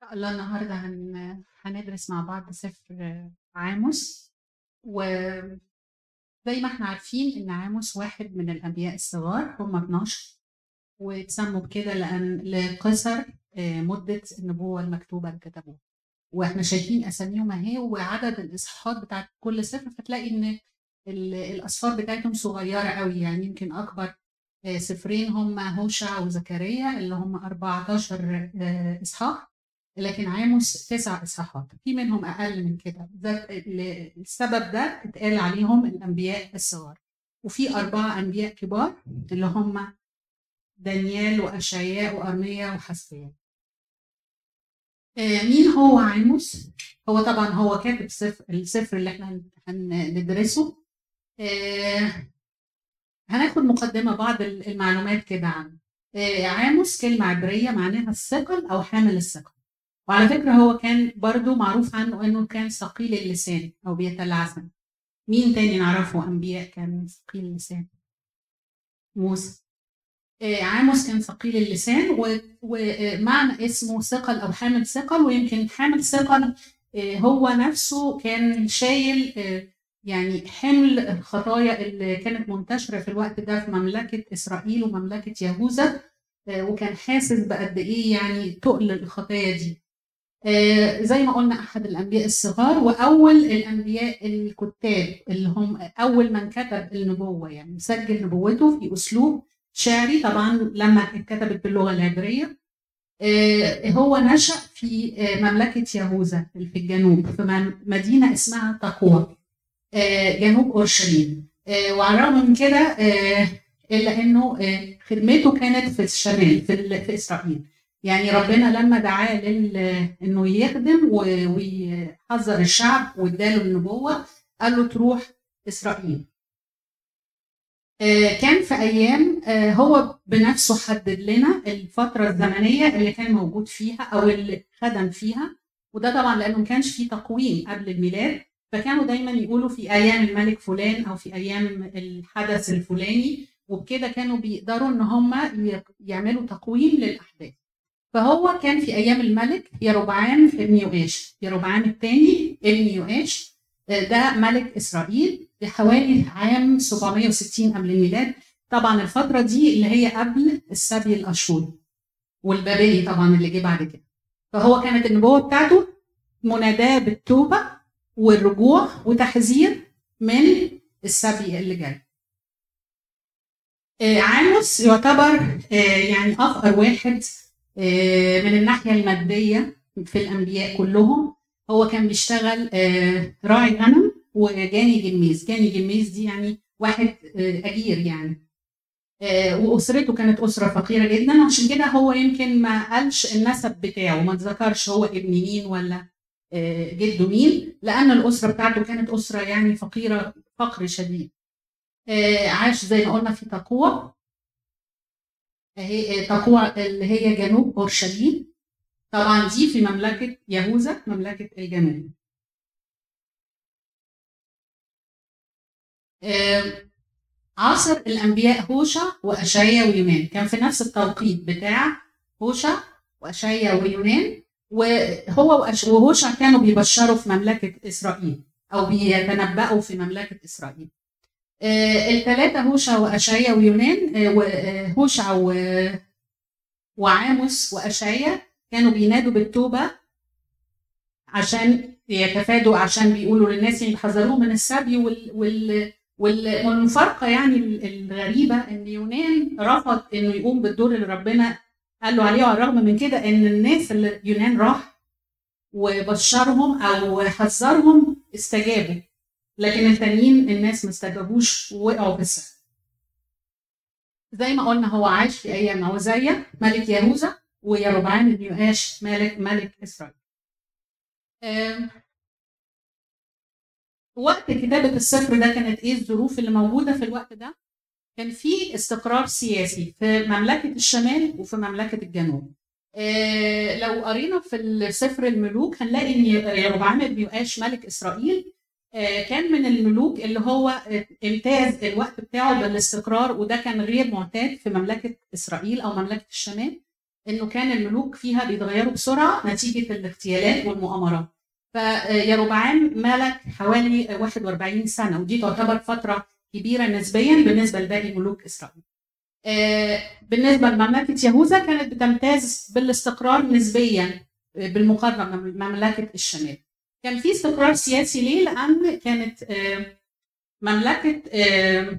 شاء الله النهارده هن... هندرس مع بعض سفر عاموس وزي ما إحنا عارفين إن عاموس واحد من الأنبياء الصغار هم 12 واتسموا بكده لأن لقصر آه، مدة النبوة المكتوبة اللي كتبوها وإحنا شايفين أساميهم أهي وعدد الإصحاحات بتاعت كل سفر فتلاقي إن ال- الاصفار بتاعتهم صغيرة قوي يعني يمكن أكبر آه، سفرين هم هوشع وزكريا اللي هم 14 آه، إصحاح لكن عاموس تسع إصحاحات. في منهم أقل من كده. ده ال- السبب ده اتقال عليهم الأنبياء الصغار. وفي أربعة أنبياء كبار اللي هم دانيال وأشعياء وارميا وحسقيال آه، مين هو عاموس؟ هو طبعا هو كاتب سفر السفر اللي إحنا هندرسه. آه، هناخد مقدمة بعض المعلومات كده عنه. آه، عاموس كلمة عبرية معناها الثقل أو حامل الثقل. وعلى فكرة هو كان برضو معروف عنه إنه كان ثقيل اللسان أو بيتلعثم. مين تاني نعرفه أنبياء كان ثقيل اللسان؟ موسى. آه، عاموس كان ثقيل اللسان ومعنى اسمه ثقل أو حامل ثقل ويمكن حامل ثقل آه، هو نفسه كان شايل آه، يعني حمل الخطايا اللي كانت منتشرة في الوقت ده في مملكة إسرائيل ومملكة يهوذا آه، وكان حاسس بقد إيه يعني تقل الخطايا دي. آه، زي ما قلنا أحد الأنبياء الصغار وأول الأنبياء الكتاب اللي هم أول من كتب النبوة يعني مسجل نبوته في أسلوب شعري. طبعا لما اتكتبت باللغة العبريه آه، هو نشأ في آه، مملكة يهوذا في الجنوب في مدينة اسمها تقوى آه، جنوب أورشليم. آه، وعلى الرغم من كده آه، إلا إنه آه، خدمته كانت في الشمال في ال- في إسرائيل. يعني ربنا لما دعاه لل... إنه يخدم ويحذر الشعب واداله النبوة قال له تروح إسرائيل. آه، كان في أيام آه، هو بنفسه حدد لنا الفترة الزمنية اللي كان موجود فيها أو اللي خدم فيها وده طبعا لأنه ما كانش فيه تقويم قبل الميلاد فكانوا دايما يقولوا في أيام الملك فلان أو في أيام الحدث الفلاني وبكده كانوا بيقدروا إن هم يعملوا تقويم للأحداث. فهو كان في أيام الملك يروبعام ابن يؤاش يروبعام الثاني ابن يؤاش آه، ده ملك إسرائيل بحوالي عام 760 قبل الميلاد. طبعا الفترة دي اللي هي قبل السبي الاشوري والبابلي طبعا اللي جه بعد كده. فهو كانت النبوة بتاعته مناداة بالتوبة والرجوع وتحذير من السبي اللي جاي. آه، عاموس يعتبر آه، يعني أفقر واحد من الناحية المادية في الأنبياء كلهم هو كان بيشتغل آه، راعي غنم وجاني جميز جاني جميز دي يعني واحد آه، أجير يعني. آه، وأسرته كانت أسرة فقيرة جدا. عشان كده هو يمكن ما قالش النسب بتاعه ما ذكرش هو ابن مين ولا آه، جده مين لأن الأسرة بتاعته كانت أسرة يعني فقيرة فقر شديد. آه، عاش زي ما قلنا في تقوى. اهي تقوى اللي هي جنوب أورشليم. طبعا دي في مملكة يهوذا مملكة الجنوب. عصر الأنبياء هوشع وأشعيا ويونان. كان في نفس التوقيت بتاع هوشع وأشعيا ويونان وهو وهوشع كانوا بيبشروا في مملكة إسرائيل أو بيتنبأوا في مملكة إسرائيل. آه، الثلاثه هوشع واشعيا ويونان آه، آه، هوشع وعاموس واشعيا كانوا بينادوا بالتوبة عشان يتفادوا عشان بيقولوا للناس يحذروهم من السبي وال وال وال- والمفارقة يعني ال- الغريبة إن يونان رفض إنه يقوم بالدور اللي ربنا قال له عليه وعلى الرغم من كده إن الناس اللي يونان راح وبشرهم أو حذرهم استجابوا. لكن التانيين الناس ما استجابوش ووقعوا في السبي زي ما قلنا هو عاش في أيام عزية ملك يهوذا ويربعام بن يؤاش ملك ملك إسرائيل وقت كتابة السفر ده كانت إيه الظروف اللي موجودة في الوقت ده؟ كان في استقرار سياسي في مملكة الشمال وفي مملكة الجنوب. آه لو قرينا في سفر الملوك هنلاقي إن يربعام بن يؤاش ملك إسرائيل كان من الملوك اللي هو آه، امتاز الوقت بتاعه بالاستقرار وده كان غير معتاد في مملكة إسرائيل أو مملكة الشمال. إنه كان الملوك فيها بيتغيروا بسرعة نتيجة الاغتيالات والمؤامرات فيروبعام ملك حوالي 41 سنة ودي تعتبر فترة كبيرة نسبيا بالنسبة لباقي ملوك إسرائيل آه، بالنسبة لمملكة يهوذا كانت بتمتاز بالاستقرار نسبيا بالمقارنة بمملكه الشمال كان في استقرار سياسي ليه؟ لأن كانت آه، مملكة آه،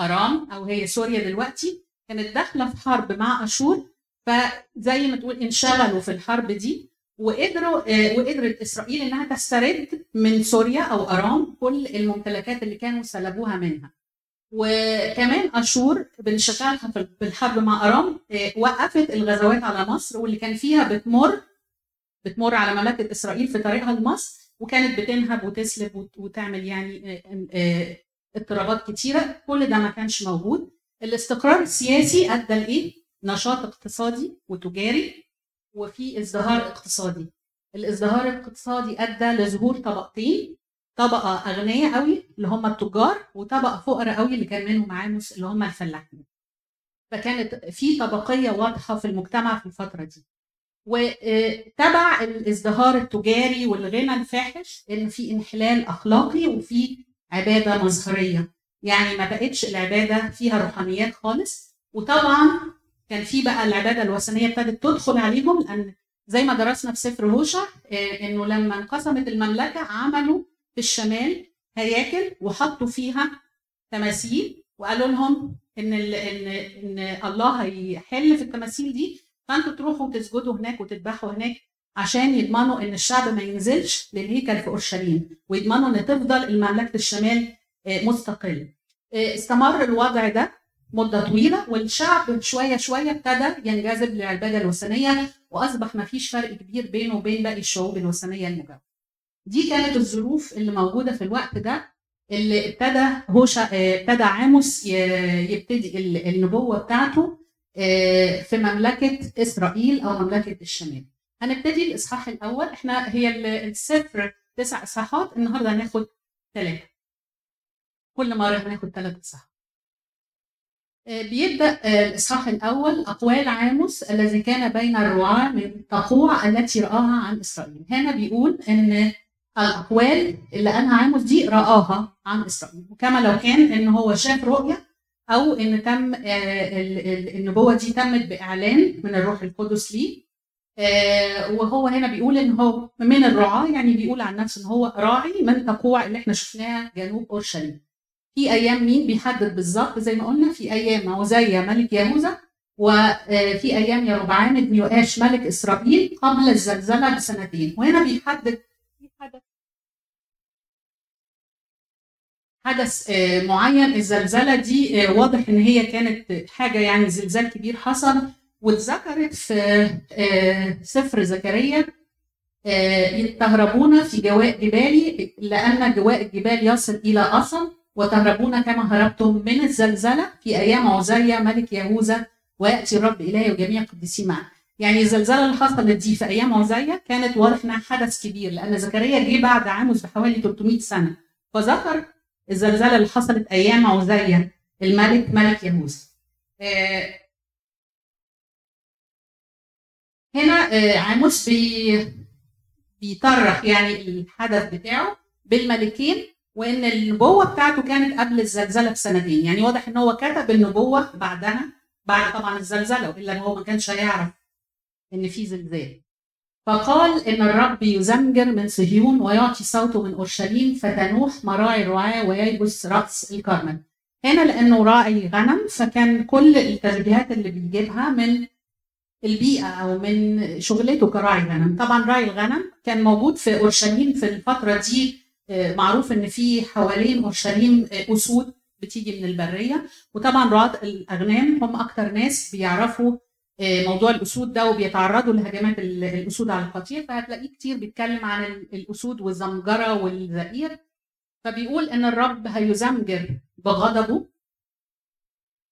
أرام أو هي سوريا دلوقتي كانت داخلة في حرب مع أشور. فزي ما تقول انشغلوا في الحرب دي وقدروا وقدرت إسرائيل إنها تسترد من سوريا أو أرام كل الممتلكات اللي كانوا سلبوها منها. وكمان أشور بانشغالها في الحرب مع أرام آه، وقفت الغزوات على مصر واللي كان فيها بتمر بتمر على مملكة إسرائيل في طريقها لمصر وكانت بتنهب وتسلب وتعمل يعني آه، آه، اضطرابات كتيرة. كل ده ما كانش موجود. الاستقرار السياسي أدى لإيه؟ نشاط اقتصادي وتجاري وفي ازدهار اقتصادي. الازدهار الاقتصادي أدى لظهور طبقتين طبقة أغنياء قوي اللي هم التجار وطبقة فقراء قوي اللي كان منهم عاموس اللي هم الفلاحين. فكانت في طبقية واضحة في المجتمع في الفترة دي. وتبع الازدهار التجاري والغنى الفاحش ان في انحلال أخلاقي وفي عبادة مظهرية. يعني ما بقتش العبادة فيها روحانيات خالص. وطبعا كان في بقى العبادة الوثنية ابتدت تدخل عليهم لأن زي ما درسنا في سفر هوشع آه، إنه لما انقسمت المملكة عملوا في الشمال هياكل وحطوا فيها تماثيل وقالوا لهم إن إن إن الله هيحل في التماثيل دي. فانتوا تروحوا تسجدوا هناك وتذبحوا هناك عشان يضمنوا إن الشعب ما ينزلش للهيكل في أورشليم ويضمنوا إن تفضل مملكه الشمال آه، مستقل. آه، استمر الوضع ده مدة طويلة والشعب شوية شوية ابتدى ينجذب للعبادة الوثنية وأصبح ما فيش فرق كبير بينه وبين باقي الشعوب الوثنية المجاوره دي كانت الظروف اللي موجودة في الوقت ده اللي ابتدى هوشا ابتدى عاموس يبتدي النبوة بتاعته آه، في مملكة إسرائيل أو مملكة الشمال. هنبتدي الإصحاح الأول إحنا هي السفر تسع إصحاحات النهارده هناخد ثلاثة. كل مرة هناخد ثلاث اصحاحات. آه، بيبدأ آه، الإصحاح الأول أقوال عاموس الذي كان بين الرعاة من تقوع التي رآها عن إسرائيل. هنا بيقول إن الأقوال اللي قالها عاموس دي رآها عن إسرائيل وكما لو كان إن هو شاف رؤية أو إن تم آه، النبوه دي تمت بإعلان من الروح القدس ليه. آه، وهو هنا بيقول إن هو من الرعاه يعني بيقول عن نفسه إن هو راعي من تقوع اللي إحنا شفناها جنوب أورشليم. في أيام مين بيحدد بالظبط؟ زي ما قلنا في أيام عزية ملك يهوذا وفي أيام يربعام بن يؤاش ملك إسرائيل قبل الزلزلة بسنتين. وهنا بيحدد حدث آه، معين الزلزلة دي آه، واضح إن هي كانت حاجة يعني زلزال كبير حصل. واتذكرت في آه، سفر زكريا تهربون في جواء جبالي لأن جواء الجبال يصل إلى أصل وتهربون كما هربتم من الزلزلة في أيام عزية ملك يهوذا ويأتي الرب إلهي وجميع قديسي معه. يعني الزلزال اللي حصلت دي في أيام عزية كانت واضح إنها حدث كبير لأن زكريا جه بعد عاموس بحوالي 300 سنة. فذكر الزلزال اللي حصلت أيام عزية الملك ملك يهوذا آه، هنا آه، عاموس بي بيطرح يعني الحدث بتاعه بالملكين وإن النبوة بتاعته كانت قبل الزلزلة بسنتين. يعني واضح إن هو كتب النبوة بعدها بعد طبعا الزلزلة وإلا هو ما كانش هيعرف إن في زلزال. فقال إن الرب يزمجر من صهيون ويعطي صوته من أورشليم فتنوح مراعي الرعاة وييبس رأس الكرمل. هنا لأنه راعي غنم فكان كل التشبيهات اللي بيجيبها من البيئة أو من شغلته كراعي غنم. طبعا راعي الغنم كان موجود في أورشليم في الفترة دي آه، معروف إن في حوالين أورشليم آه، أسود بتيجي من البرية. وطبعا رعاة الأغنام هم أكتر ناس بيعرفوا موضوع الأسود ده وبيتعرضوا لهجمات الأسود على القطيع فهتلاقيه كتير بيتكلم عن الأسود والزمجره والزئير. فبيقول إن الرب هيزمجر بغضبه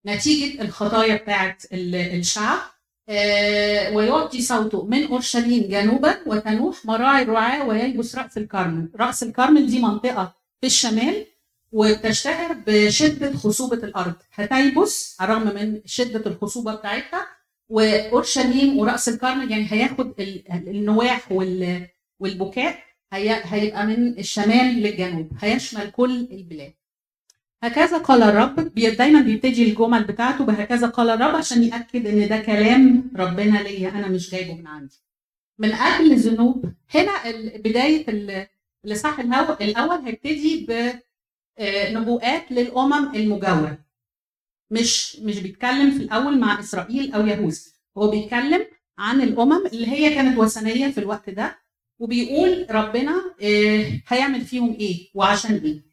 نتيجة الخطايا بتاعت الشعب آه، ويعطي صوته من أورشليم جنوبا وتنوح مراعي الرعاة ويلبس رأس الكرمل، رأس الكرمل دي منطقة في الشمال وبتشتهر بشدة خصوبة الأرض، هتيبس على الرغم من شدة الخصوبة بتاعتها واورشليم ورأس الكرم يعني هياخد النواح والبكاء هي هيبقى من الشمال للجنوب هيشمل كل البلاد. هكذا قال الرب دايما بيبتدي الجمل بتاعته بهكذا قال الرب عشان يأكد إن ده كلام ربنا ليا أنا مش جايبه من عندي. من أجل الذنوب هنا بداية الاصحاح الأول هيبتدي بنبوءات للأمم المجاورة. مش مش بيتكلم في الأول مع إسرائيل أو يهوذا. هو بيتكلم عن الأمم اللي هي كانت وثنية في الوقت ده وبيقول ربنا هيعمل فيهم إيه وعشان إيه.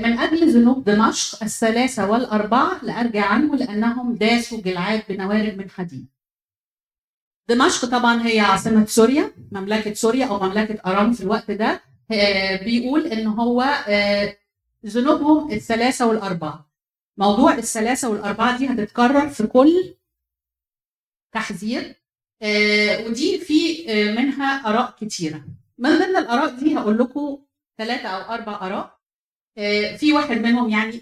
من أجل ذنوب دمشق الثلاثة والأربعة لأرجع عنه لأنهم داسوا جلعاد بنوارب من حديد. دمشق طبعا هي عاصمة سوريا مملكة سوريا أو مملكة أرام في الوقت ده. بيقول إن هو ذنوبهم الثلاثة والأربعة. موضوع الثلاثة والأربعة دي هتتكرر في كل تحذير ودي في منها آراء كتيرة. من ضمن الآراء دي هقول لكم ثلاثة أو أربع آراء. في واحد منهم يعني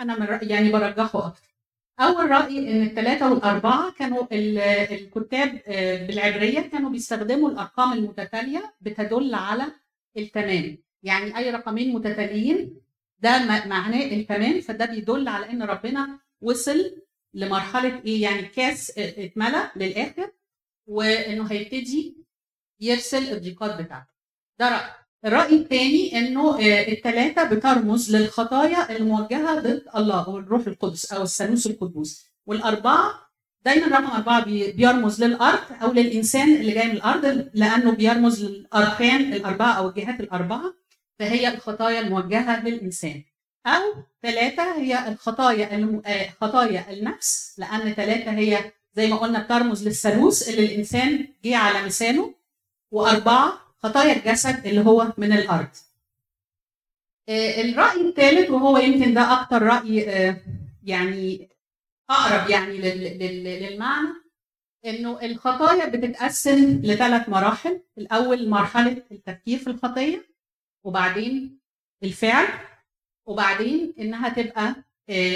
أنا من يعني برجحه أكتر. أول رأي إن الثلاثه والأربعة كانوا الكتاب بالعبرية كانوا بيستخدموا الأرقام المتتالية بتدل على التمام. يعني أي رقمين متتاليين ده معناه التمام فده بيدل على إن ربنا وصل لمرحلة إيه؟ يعني الكاس اتملى للآخر وإنه هيبتدي يرسل الضيقات بتاعته. ده راي الرأي الثاني إنه الثلاثه بترمز للخطايا الموجهة ضد الله أو الروح القدس أو الثالوث القدوس. والأربعة دايما رقم أربعة بيرمز للأرض أو للإنسان اللي جاي من الأرض لأنه بيرمز للأركان الأربعة أو الجهات الأربعة. فهي الخطايا الموجهة للإنسان أو ثلاثة هي الخطايا الم... خطايا النفس لأن ثلاثة هي زي ما قلنا بترمز للثالوث اللي الإنسان جه على لسانه وأربعة خطايا الجسد اللي هو من الأرض. الرأي الثالث وهو يمكن ده أكتر رأي يعني أقرب يعني للمعنى إنه الخطايا بتتقسم لثلاث مراحل، الأول مرحلة التفكير في الخطية وبعدين الفعل وبعدين إنها تبقى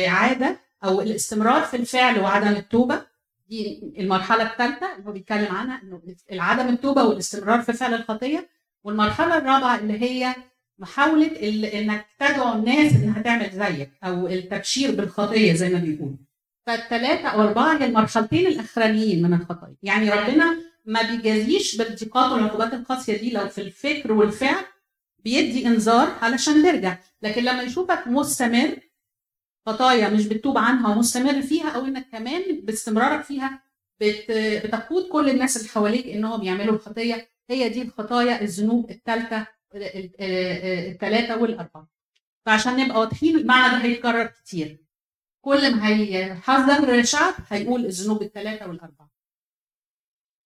عادة أو الاستمرار في الفعل وعدم التوبة. دي المرحلة الثالثة اللي هو بيتكلم عنها إنه عدم التوبة والاستمرار في فعل الخطية. والمرحلة الرابعة اللي هي محاولة إنك تدعو الناس إنها تعمل زيك أو التبشير بالخطية زي ما بيقولوا. فالثلاثه أو أربعة هي المرحلتين الأخرانيين من الخطايا. يعني ربنا ما بيجازيش بالضيقات والعقوبات القاسية دي لو في الفكر والفعل بيدي انذار علشان ترجع. لكن لما يشوفك مستمر خطايا مش بتتوب عنها ومستمر فيها أو إنك كمان باستمرارك فيها بت... بتقود كل الناس اللي حواليك انهم يعملوا الخطية. هي دي الخطايا الذنوب الثالثه الثلاثه والأربعة. فعشان نبقى واضحين المعنى ده هيتكرر كتير. كل ما هيحذر شعب هيقول الذنوب الثلاثه والأربعة.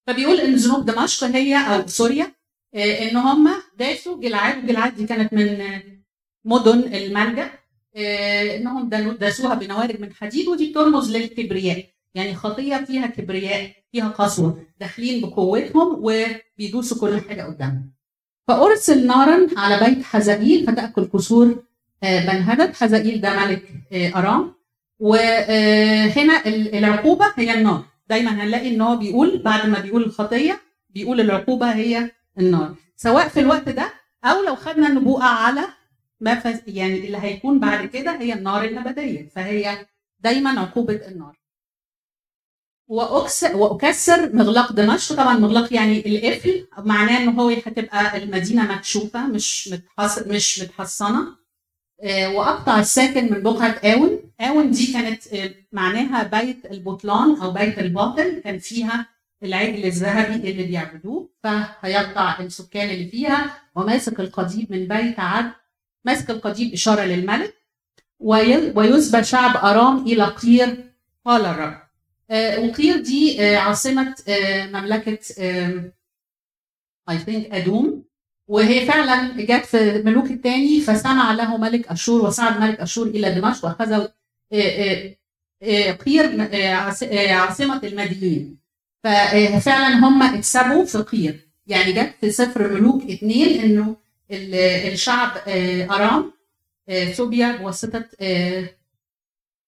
فبيقول إن ذنوب دمشق هي أو سوريا إن هم داسوا جلعاد وجلعاد دي كانت من مدن الملجا إنهم داسوها بنوارج من حديد ودي بترمز للكبرياء. يعني خطية فيها كبرياء فيها قسوة. داخلين بقوتهم وبيدوسوا كل حاجة قدامهم. فأرسل نارا على بيت حزائيل فتأكل كسور بنهدد حزائيل ده ملك أرام. وهنا العقوبة هي النار. دايما هنلاقي ان هو بيقول بعد ما بيقول الخطية بيقول العقوبة هي النار. سواء في الوقت ده أو لو خدنا النبوءة على ما فز... يعني اللي هيكون بعد كده هي النار الأبدية فهي دايما عقوبة النار. وأكسر, وأكسر مغلاق دمشق. طبعا مغلاق يعني القفل معناه إن هو هتبقى المدينة مكشوفة مش متحص... مش متحصنة. وأقطع الساكن من بقعة آون. آون دي كانت معناها بيت البطلان أو بيت الباطل. كان فيها العجل الذهبي اللي بيعبدوه فهيقطع السكان اللي فيها وماسك القضيب من بيت عد ماسك القضيب إشارة للملك ويسبى شعب أرام إلى قير قال الرب. وقير دي عاصمة مملكة I think أدوم. وهي فعلا جت في ملوك الثاني فسمع له ملك أشور وصعد ملك أشور إلى دمشق وأخذ قير عاصمة المدينين ففعلا هم اكسبوا فقير يعني جت في سفر ملوك اثنين إنه الشعب آه، أرام آه، سوبيا بواسطه آه،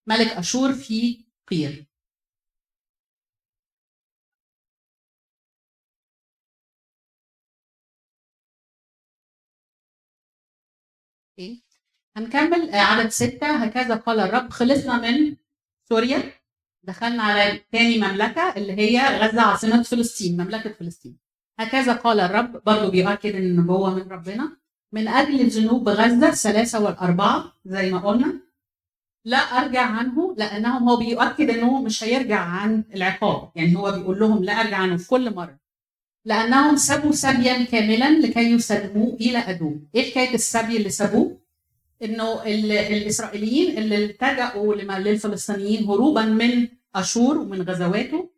ملك أشور في قير إيه؟ هنكمل عدد ستة. هكذا قال الرب. خلصنا من سوريا. دخلنا على تاني مملكة اللي هي غزة عاصمة فلسطين مملكة فلسطين. هكذا قال الرب برضه بيؤكد إن النبوة من ربنا. من أجل جنوب غزة الثلاثة والأربعة زي ما قلنا. لا أرجع عنه لأنهم هو بيؤكد أنه مش هيرجع عن العقاب. يعني هو بيقول لهم لا أرجع عنه في كل مرة. لأنهم سبوا سبيا كاملا لكي يسلموه إلى أدوم. إيه حكاية السبي اللي سبوه؟ إنه الإسرائيليين اللي التجأوا للفلسطينيين هروبا من أشور ومن غزواته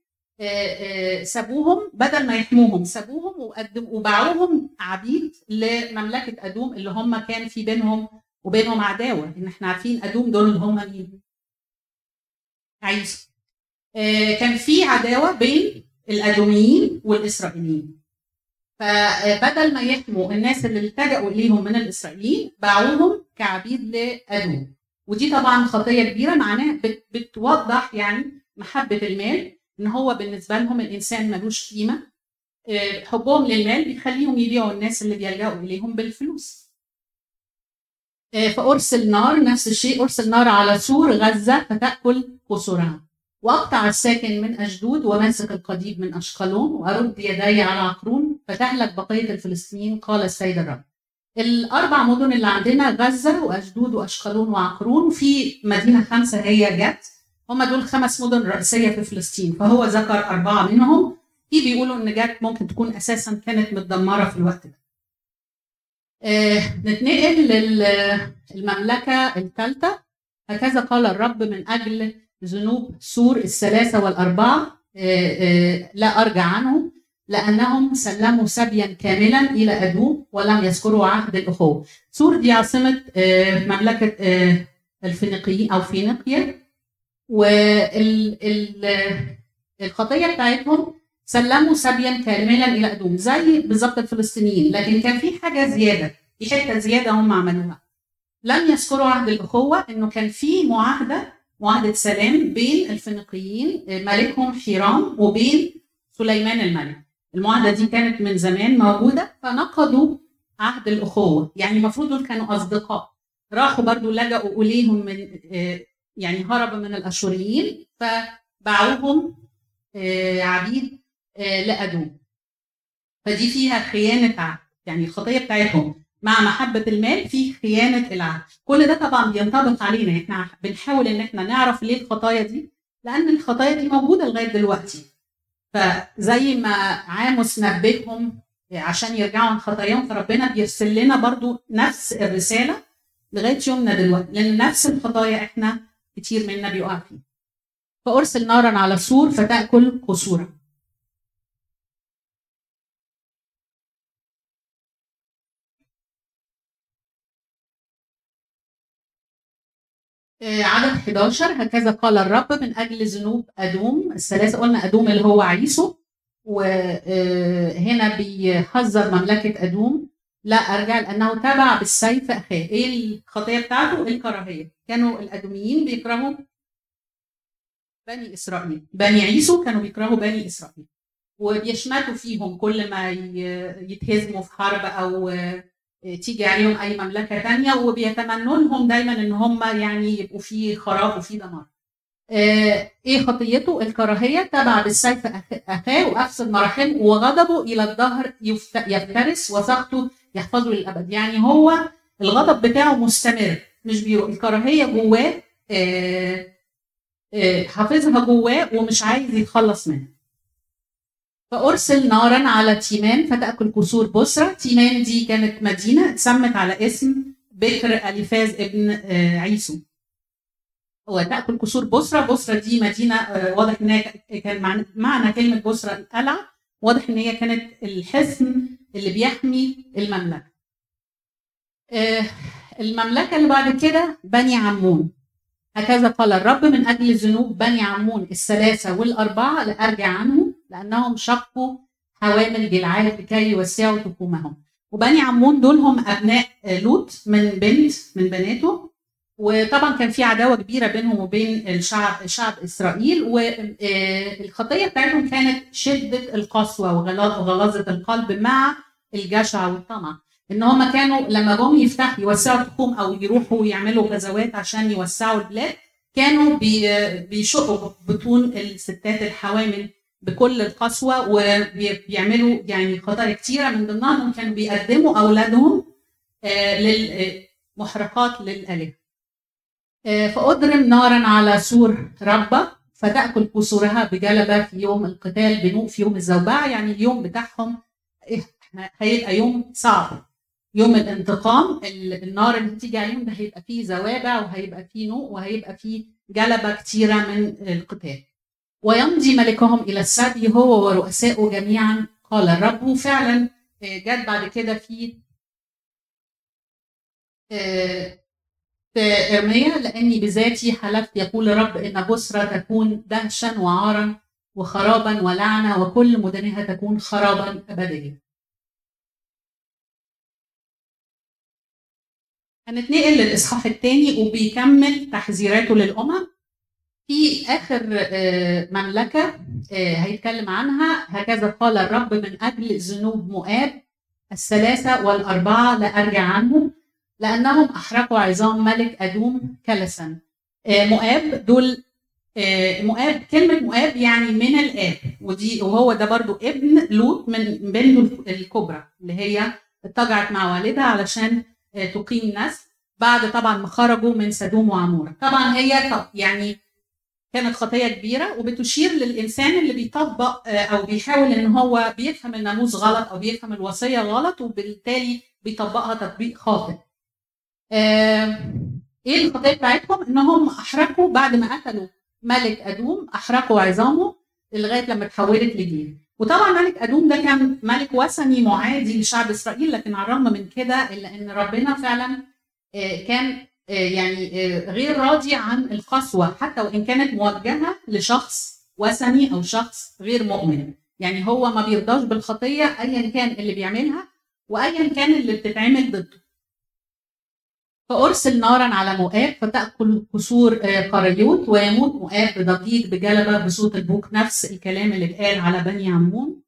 سابوهم بدل ما يحموهم سابوهم وباعوهم عبيد لمملكة أدوم اللي هم كان في بينهم وبينهم عداوة إن إحنا عارفين أدوم دول اللي هم مين؟ عيسى كان في عداوة بين الأدوميين والإسرائيليين فبدل ما يحموا الناس اللي التجأوا إليهم من الإسرائيليين باعوهم كعبيد لادوم ودي طبعا خطية كبيرة معناها بتوضح يعني محبة المال إن هو بالنسبة لهم الإنسان ملوش قيمة. آه، حبهم للمال بيخليهم يبيعوا الناس اللي بيلجأوا إليهم بالفلوس. آه، فأرسل نار نفس الشيء أرسل نار على سور غزة فتأكل قصورها. وأقطع الساكن من اشدود وماسك القضيب من اشقلون وأرد يدي على عقرون فتهلك بقية الفلسطينيين قال السيد الرب. الأربع مدن اللي عندنا غزة واشدود وأشقلون وعقرون وفي مدينة خمسة هي جت. هم دول خمس مدن رئيسية في فلسطين فهو ذكر أربعة منهم. في بيقولوا إن جت ممكن تكون أساسا كانت متدمرة في الوقت ده. آه نتنقل للمملكه الثالثة. هكذا قال الرب من أجل ذنوب سور الثلاثة والأربعة. آه آه لا أرجع عنهم. لأنهم سلموا سبيا كاملا إلى أدوم ولم يذكروا عهد الأخوة. سور دي عاصمة مملكة آه، الفينيقيين أو فينيقيا والخطية بتاعتهم سلموا سبيا كاملا إلى أدوم زي بالظبط الفلسطينيين لكن كان في حاجة زيادة في حتة زيادة هم عملوها. لم يذكروا عهد الأخوة إنه كان في معاهدة معاهدة سلام بين الفينيقيين آه، ملكهم حيرام وبين سليمان الملك. المعاهدة دي كانت من زمان موجودة فنقضوا عهد الأخوة. يعني المفروض دول كانوا أصدقاء. راحوا برضو لجأوا إليهم من آه، يعني هربوا من الأشوريين فباعوهم آه، عبيد آه، لأدوم. فدي فيها خيانة عهد يعني الخطية بتاعتهم. مع محبة المال في خيانة العهد. كل ده طبعا بينطبق علينا. إحنا بنحاول إن إحنا نعرف ليه الخطايا دي لأن الخطايا دي موجودة لغاية دلوقتي. فزي ما عاموس نبههم عشان يرجعوا عن خطاياهم فربنا بيرسل لنا برضو نفس الرسالة لغاية يومنا دلوقتي لأن نفس الخطايا إحنا كتير منا بيقع فيها. فأرسل نارا على سور فتأكل قصورا. عدد 11 هكذا قال الرب من أجل ذنوب أدوم. الثلاثة قلنا أدوم اللي هو عيسو. وهنا بيحذر مملكة أدوم. لا أرجع لأنه تبع بالسيف أخاه. إيه الخطية بتاعته؟ الكراهية؟ كانوا الأدوميين بيكرهوا بني إسرائيل. بني عيسو كانوا بيكرهوا بني إسرائيل. وبيشمتوا فيهم كل ما يتهزموا في حرب أو تيجي عليهم أي مملكة تانية وبيتمنوا لهم دايما إن هم يعني يبقوا في خراب وفي دمار. إيه خطيته؟ الكراهية تبع بالسيف أخاه وافسد مراحم وغضبه إلى الظهر يفترس وسخطه يحفظه للأبد، يعني هو الغضب بتاعه مستمر مش بيروح الكراهية جواه آه، حافظها جواه ومش عايز يتخلص منها. فأرسل نارا على تيمان فتأكل كسور بصرة تيمان دي كانت مدينة اتسمت على اسم بكر أليفاز ابن آه، عيسو. وتأكل كسور بصرة بصرة دي مدينة آه، واضح إن كان معنى كلمة بصرة القلعة. واضح إن هي كانت الحصن اللي بيحمي المملكة. آه، المملكة اللي بعد كده بني عمون. هكذا قال الرب من أجل ذنوب بني عمون الثلاثة والأربعة لأرجع عنهم لأنهم شقوا حوامل جلعاد لكي يوسعوا تخومهم وبني عمون دول هم أبناء لوط من بنت من بناته. وطبعا كان في عداوة كبيرة بينهم وبين الشعب شعب إسرائيل. والخطيه بتاعتهم كانت شدة القسوة وغلاظة القلب مع الجشع والطمع. إن هم كانوا لما جم يفتحوا يوسعوا التخوم أو يروحوا يعملوا غزوات عشان يوسعوا البلاد كانوا بي- بيشقوا بطون الستات الحوامل بكل القسوة وبيعملوا يعني خطايا كتيرة من ضمنها انهم كانوا بيقدموا أولادهم آه، للمحرقات للآلهة. آه، فاضرم نارا على سور ربة فتأكل كسورها بجلبة في يوم القتال بنوء في يوم الزوبعة يعني اليوم بتاعهم إيه، هيبقى يوم صعب يوم الانتقام ال- النار اللي بتيجي عليهم ده هيبقى فيه زوابع وهيبقى فيه نوء وهيبقى فيه جلبة كتيرة من القتال. ويمضي ملكهم إلى السبي هو ورؤسائه جميعا قال الرب وفعلا آه، جت بعد كده في آه، في إرميا لأني بذاتي حلفت يقول الرب إن بصرى تكون دهشا وعارا وخرابا ولعنة وكل مدنها تكون خرابا ابديا. هنتنقل للإصحاح الثاني وبيكمل تحذيراته للأمم في آخر آه، مملكة آه، هيتكلم عنها. هكذا قال الرب من أجل ذنوب مؤاب الثلاثة والأربعة لا ارجع عنهم لأنهم أحرقوا عظام ملك أدوم كلسا. آه، مؤاب دول مؤاب كلمة مؤاب يعني من الآب ودي وهو ده برضو ابن لوط من بنته الكبرى اللي هي اتجعت مع والدها علشان تقيم نسل بعد طبعا ما خرجوا من سدوم وعمورة. طبعا هي يعني كانت خطيه كبيرة وبتشير للإنسان اللي بيطبق آه، أو بيحاول إن هو بيفهم الناموس غلط أو بيفهم الوصية غلط وبالتالي بيطبقها تطبيق خاطئ. إيه الخطيه بتاعتهم؟ إنهم أحرقوا بعد ما قتلوا ملك أدوم أحرقوا عظامه لغاية لما اتحولت لدين. وطبعا ملك أدوم ده كان ملك وثني معادي لشعب إسرائيل لكن على الرغم من كده إلا إن ربنا فعلا آه، كان يعني آه، غير راضي عن القسوة حتى وإن كانت موجهة لشخص وثني أو شخص غير مؤمن. يعني هو ما بيرضاش بالخطية ايا كان اللي بيعملها وايا كان اللي بتتعمل ضده. فأرسل نارا على مؤاب فتأكل كسور آه، قريوت ويموت مؤاب بضجيج بجلبة بصوت البوق نفس الكلام اللي اتقال على بني عمون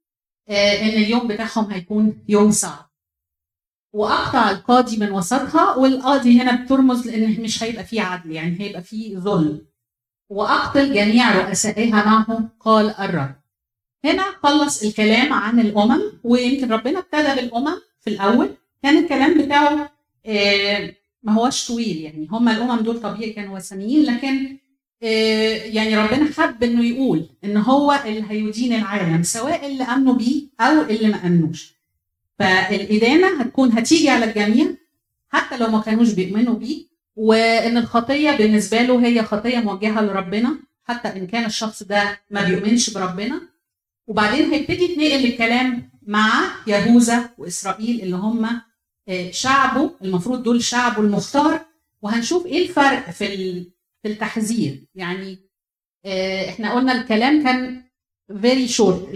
آه، إن اليوم بتاعهم هيكون يوم صعب. وأقطع القاضي من وسطها والقاضي هنا بترمز لإن مش هيبقى فيه عدل يعني هيبقى فيه ظلم. وأقتل جميع رؤسائها معه قال الرب. هنا خلص الكلام عن الأمم ويمكن ربنا ابتدى بالأمم في الأول. كان الكلام بتاعه آه، ما هوش طويل يعني هم الأمم دول طبيعي كانوا وثنيين لكن آه، يعني ربنا حب إنه يقول إن هو اللي هيدين العالم سواء اللي آمنوا بيه أو اللي ما آمنوش. فالإدانة هتكون هتيجي على الجميع حتى لو ما كانوش بيؤمنوا بيه وإن الخطية بالنسبة له هي خطية موجهة لربنا حتى إن كان الشخص ده ما بيؤمنش بربنا. وبعدين هيبتدي يتنقل الكلام مع يهوذا وإسرائيل اللي هم آه، شعبه المفروض دول شعبه المختار. وهنشوف إيه الفرق في في التحذير. يعني آه، إحنا قلنا الكلام كان very short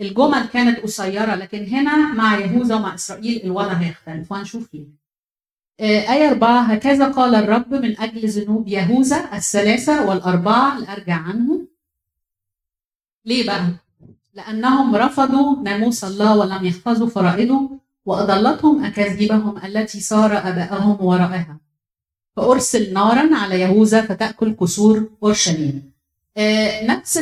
الجمل كانت قصيرة لكن هنا مع يهوذا ومع إسرائيل الوضع هيختلف وهنشوف ليه. آه، آية أربعة هكذا قال الرب من أجل ذنوب يهوذا الثلاثة والأربعة لأرجع عنهم. ليه بقى؟ لأنهم رفضوا ناموس الله ولم يحفظوا فرائضه وأضلتهم أكاذيبهم التي سار آباؤهم وراءها. فأرسل نارا على يهوذا فتأكل قصور أورشليم. آه، نفس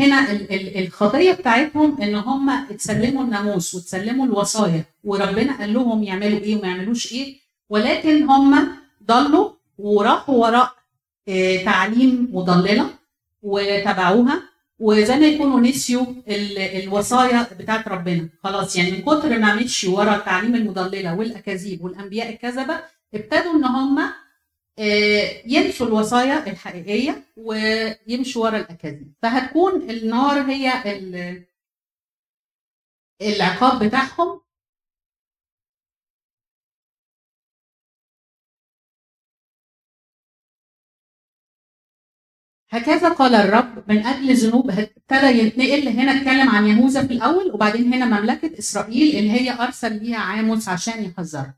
هنا ال- ال- الخطية بتاعتهم إن هم اتسلموا الناموس وتسلموا الوصايا وربنا قال لهم يعملوا إيه وما يعملوش إيه. ولكن هم ضلوا وراحوا وراء آه، تعليم مضللة وتبعوها وزي ما يكونوا نسيوا ال- الوصايا بتاعت ربنا. خلاص يعني من كتر ما مشوا ورا التعليم المضللة والأكاذيب والأنبياء الكذبة ابتدوا إن هم آه، ينسوا الوصايا الحقيقية ويمشوا ورا الأكاذيب. فهتكون النار هي ال- العقاب بتاعهم. هكذا قال الرب من أجل ذنوب ابتدى ينتقل. هنا اتكلم عن يهوذا في الأول وبعدين هنا مملكة إسرائيل اللي هي أرسل ليها عاموس عشان يحذرها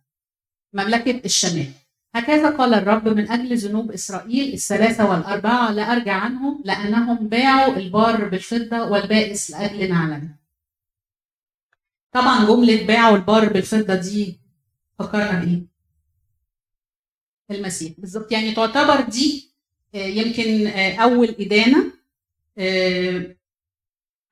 مملكة الشمال. هكذا قال الرب من أجل ذنوب إسرائيل الثلاثة والأربعة لا أرجع عنهم لأنهم باعوا البار بالفضة والبائس لأجل نعلم طبعا جملة باعوا البار بالفضة دي فكرنا بإيه؟ المسيح بالظبط. يعني تعتبر دي آه، يمكن آه، أول إدانة آه،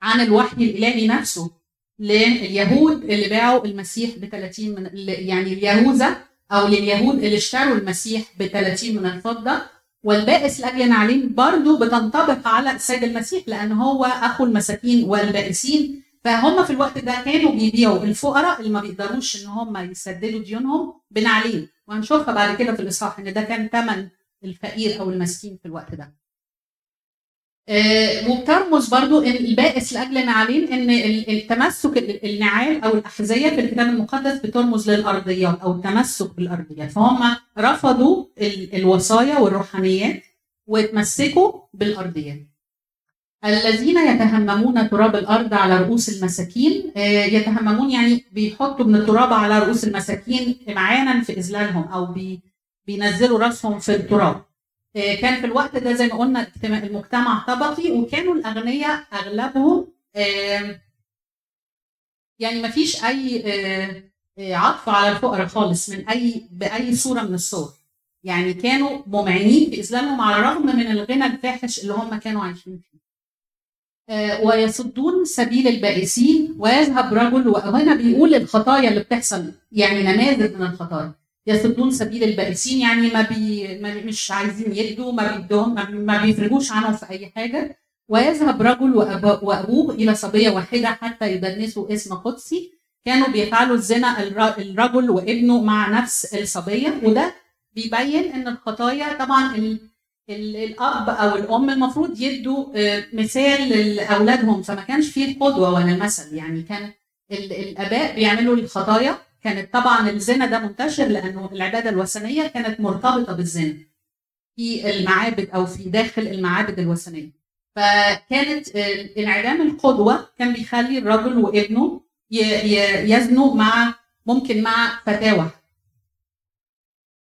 عن الوحي الإلهي نفسه لليهود اللي باعوا المسيح ب 30 من يعني اليهوذا أو لليهود اللي اشتروا المسيح ب 30 من الفضة والبائس لاجل نعلين برضه بتنطبق على السيد المسيح لأن هو أخو المساكين والبائسين فهم في الوقت ده كانوا بيبيعوا الفقراء اللي ما بيقدروش إن هم يسددوا ديونهم بنعلين وهنشوفها بعد كده في الإصحاح إن ده كان ثمن الفقير أو المسكين في الوقت ده. آه، وبترمز برضو البائس لأجل نعالين إن التمسك النعال أو الأحذية في الكتاب المقدس بترمز للارضيات أو التمسك بالارضيات فهم رفضوا الوصايا والروحانيات وتمسكوا بالارضيات الذين يتهممون تراب الأرض على رؤوس المساكين آه، يتهممون يعني بيحطوا من التراب على رؤوس المساكين إمعانا في إذلالهم أو بينزلوا رأسهم في التراب. كان في الوقت ده زي ما قلنا المجتمع طبقي وكانوا الاغنياء اغلبهم يعني ما فيش أي آه، عطف على الفقراء خالص من اي بأي صورة من الصور. يعني كانوا ممعنين باذلالهم على الرغم من الغنى الفاحش اللي هم كانوا عايشين فيه. آه، ويصدون سبيل البائسين ويذهب رجل وهنا بيقول الخطايا اللي بتحصل يعني نماذج من الخطايا. يصدون سبيل البائسين يعني ما, بي ما مش عايزين يدوا ما بيدوهم ما بيفرجوش عنهم في أي حاجة. ويذهب رجل وأبوه إلى صبية واحدة حتى يدنسوا اسم قدسي. كانوا بيفعلوا الزنا الرجل وابنه مع نفس الصبية. وده بيبين إن الخطايا طبعا الأب أو الأم المفروض يدوا آه، مثال لأولادهم. فما كانش فيه القدوه ولا المثل يعني كان الأباء بيعملوا الخطايا كانت طبعا الزنا ده منتشر لأنه العبادة الوثنية كانت مرتبطة بالزنا في المعابد أو في داخل المعابد الوثنية. فكانت انعدام القدوة كان بيخلي الرجل وابنه يزنوا مع ممكن مع فتاه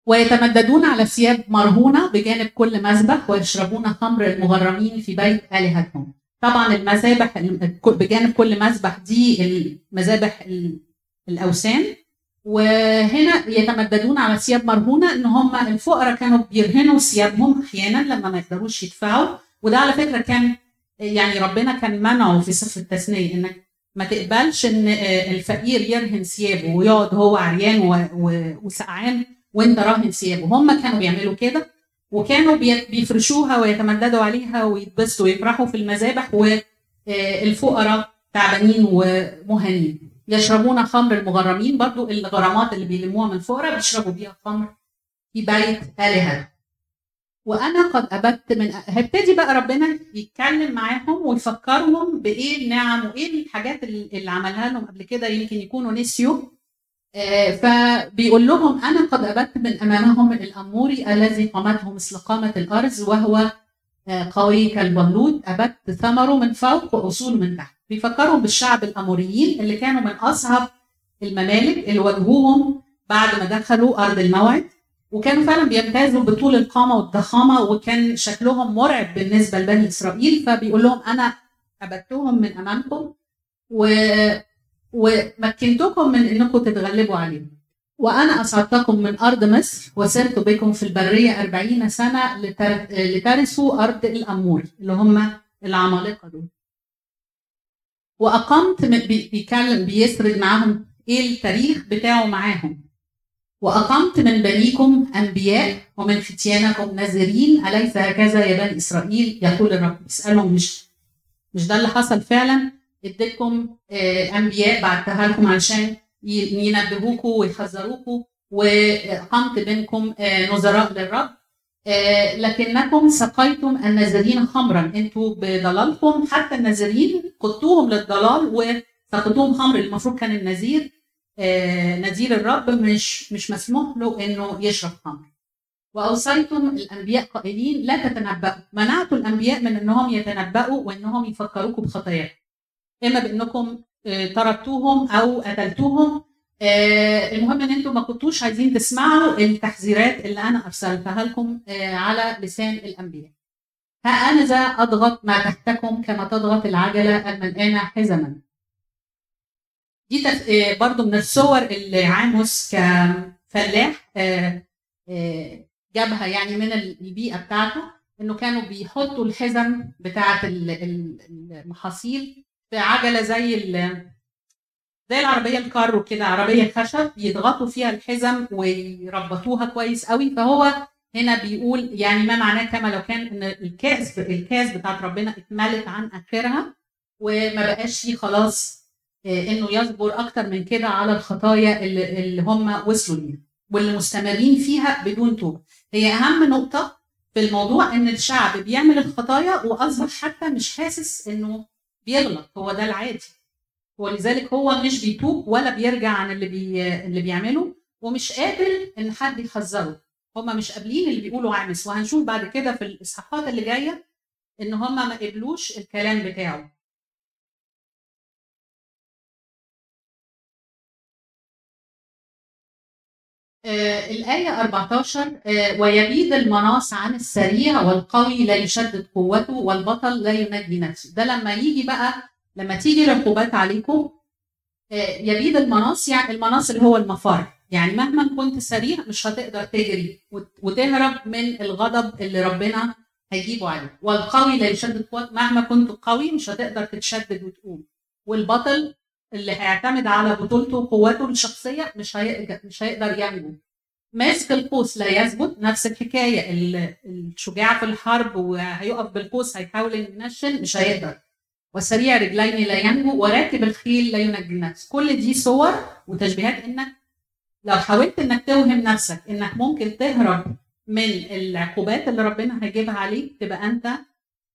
ويتمددون على ثياب مرهونة بجانب كل مذبح ويشربون خمر المغرمين في بيت آلهتهم. طبعا المذابح بجانب كل مذبح دي المذابح الأوثان وهنا يتمددون على ثياب مرهونة إن هم الفقراء كانوا بيرهنوا ثيابهم أحيانا لما ما يقدروش يدفعوا. وده على فكرة كان يعني ربنا كان منعه في سفر التثنية إنك ما تقبلش إن الفقير يرهن ثيابه ويقعد هو عريان وسقعان وأنت راهن ثيابه. هم كانوا بيعملوا كده وكانوا بيفرشوها ويتمددوا عليها ويتبسطوا ويفرحوا في المذابح والفقراء تعبانين ومهانين يشربون خمر المغرمين برضو الغرامات اللي بيلموها من الفقراء بيشربوا بيها خمر في بيت آلهة. وأنا قد أبدت من هبتدي بقى ربنا يتكلم معاهم ويفكرهم بإيه النعم وإيه الحاجات اللي عملها لهم قبل كده يمكن يكونوا نسيوا. آه، فبيقول لهم أنا قد ابت من أمامهم الاموري الذي قامته مثل قامة الارز وهو آه، قوي كالبلود ابت ثمره من فوق وأصول من تحت. بيفكرهم بالشعب الأموريين اللي كانوا من أصعب الممالك اللي واجهوهم بعد ما دخلوا أرض الموعد وكانوا فعلا بيمتازوا بطول القامة والضخامة وكان شكلهم مرعب بالنسبة لبني إسرائيل فبيقول لهم أنا ابتهم من أمامكم و ومكنتكم من إنكم تتغلبوا عليهم. وأنا أصعدتكم من أرض مصر وسرت بكم في البرية أربعين سنة لترثوا أرض الأمور اللي هم العمالقة دول. وأقمت بيتكلم بيسرد معاهم إيه التاريخ بتاعه معاهم. وأقمت من بنيكم أنبياء ومن فتيانكم نازرين أليس هكذا يا بني إسرائيل؟ يقول الرب. اسالهم مش مش ده اللي حصل فعلا؟ إديتكم آه، أنبياء بعتها لكم علشان ينبهوكم ويحذروكم وقمت بينكم آه، نظراء للرب. لكنكم سقيتم النازرين خمرا. أنتوا بضلالكم حتى النازرين قدتوهم للضلال وسقيتوهم خمر. المفروض كان النذير نذير الرب مش مش مسموح له إنه يشرب خمر. وأوصيتم الأنبياء قائلين لا تتنبأوا. منعتوا الأنبياء من إنهم يتنبأوا وإنهم يفكروكم بخطاياهم إما بإنكم آه، طردتوهم أو قتلتوهم آه، المهم إن أنتم ما كنتوش عايزين تسمعوا التحذيرات اللي أنا أرسلتها لكم آه، على لسان الأنبياء ها أنا ذا أضغط ما تحتكم كما تضغط العجلة الملقانه حزما دي. آه، برضو من الصور اللي عاموس كفلاح آه، آه، جابها يعني من البيئة بتاعته إنه كانوا بيحطوا الحزم بتاعة ال- ال- المحاصيل في عجلة زي ال- زي العربية الكارو كده عربية خشب يضغطوا فيها الحزم ويربطوها كويس قوي. فهو هنا بيقول يعني ما معناه كما لو كان إن الكاس الكاس بتاعت ربنا اتملت عن آخرها وما بقاش فيه خلاص آه، إنه يصبر أكتر من كده على الخطايا اللي, اللي هم وصلوا ليها واللي مستمرين فيها بدون توبة. هي أهم نقطة في الموضوع إن الشعب بيعمل الخطايا وأصبح حتى مش حاسس إنه بيغلط هو ده العادي. ولذلك هو مش بيتوب ولا بيرجع عن اللي بي اللي بيعمله ومش قابل إن حد يحذره. هما مش قابلين اللي بيقولوا عامس وهنشوف بعد كده في الإصحاحات اللي جاية إن هما ما قبلوش الكلام بتاعه. آه الآية 14 آه ويبيد المناص عن السريع والقوي لا يشدد قوته والبطل لا ينجي نفسه. ده لما يجي بقى لما تيجي العقوبات عليكم آه يبيد المناص يعني المناص اللي هو المفر. يعني مهما كنت سريع مش هتقدر تجري وت- وتهرب من الغضب اللي ربنا هيجيبه عليك. والقوي لا يشدد قوته مهما كنت قوي مش هتقدر تتشدد وتقوم. والبطل اللي هيعتمد على بطولته وقوته الشخصية مش هيقدر مش هيقدر ينجو ماسك القوس لا يثبت. نفس الحكاية ال- الشجاع في الحرب وهيقف بالقوس هيحاول ينشن مش هيقدر. وسريع رجلين لا ينجو وراكب الخيل لا ينجي النفس. كل دي صور وتشبيهات إنك لو حاولت إنك توهم نفسك إنك ممكن تهرب من العقوبات اللي ربنا هيجيبها عليك تبقى أنت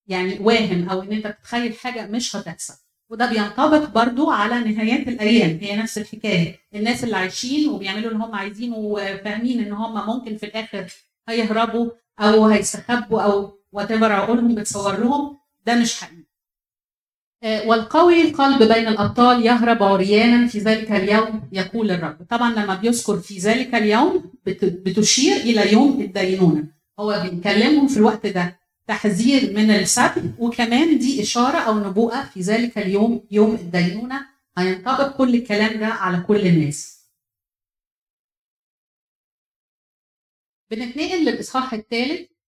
يعني واهم أو إن أنت بتتخيل حاجة مش هتحصل. وده بينطبق برضو على نهايات الأيام. هي نفس الحكاية. الناس اللي عايشين وبيعملوا اللي هم عايزينه وفاهمين إن هم ممكن في الآخر هيهربوا أو هيستخبوا أو وات ايفر عقولهم بتصور لهم ده مش حقيقي. والقوي القلب بين الأبطال يهرب عريانا في ذلك اليوم يقول الرب. طبعا لما بيذكر في ذلك اليوم بت- بتشير إلى يوم الدينونة. هو بيكلمهم في الوقت ده. تحذير من السبي وكمان دي إشارة أو نبوءة في ذلك اليوم يوم الدينونة. هينطبق كل الكلام ده على كل الناس. بنتنقل للإصحاح الثالث. آه،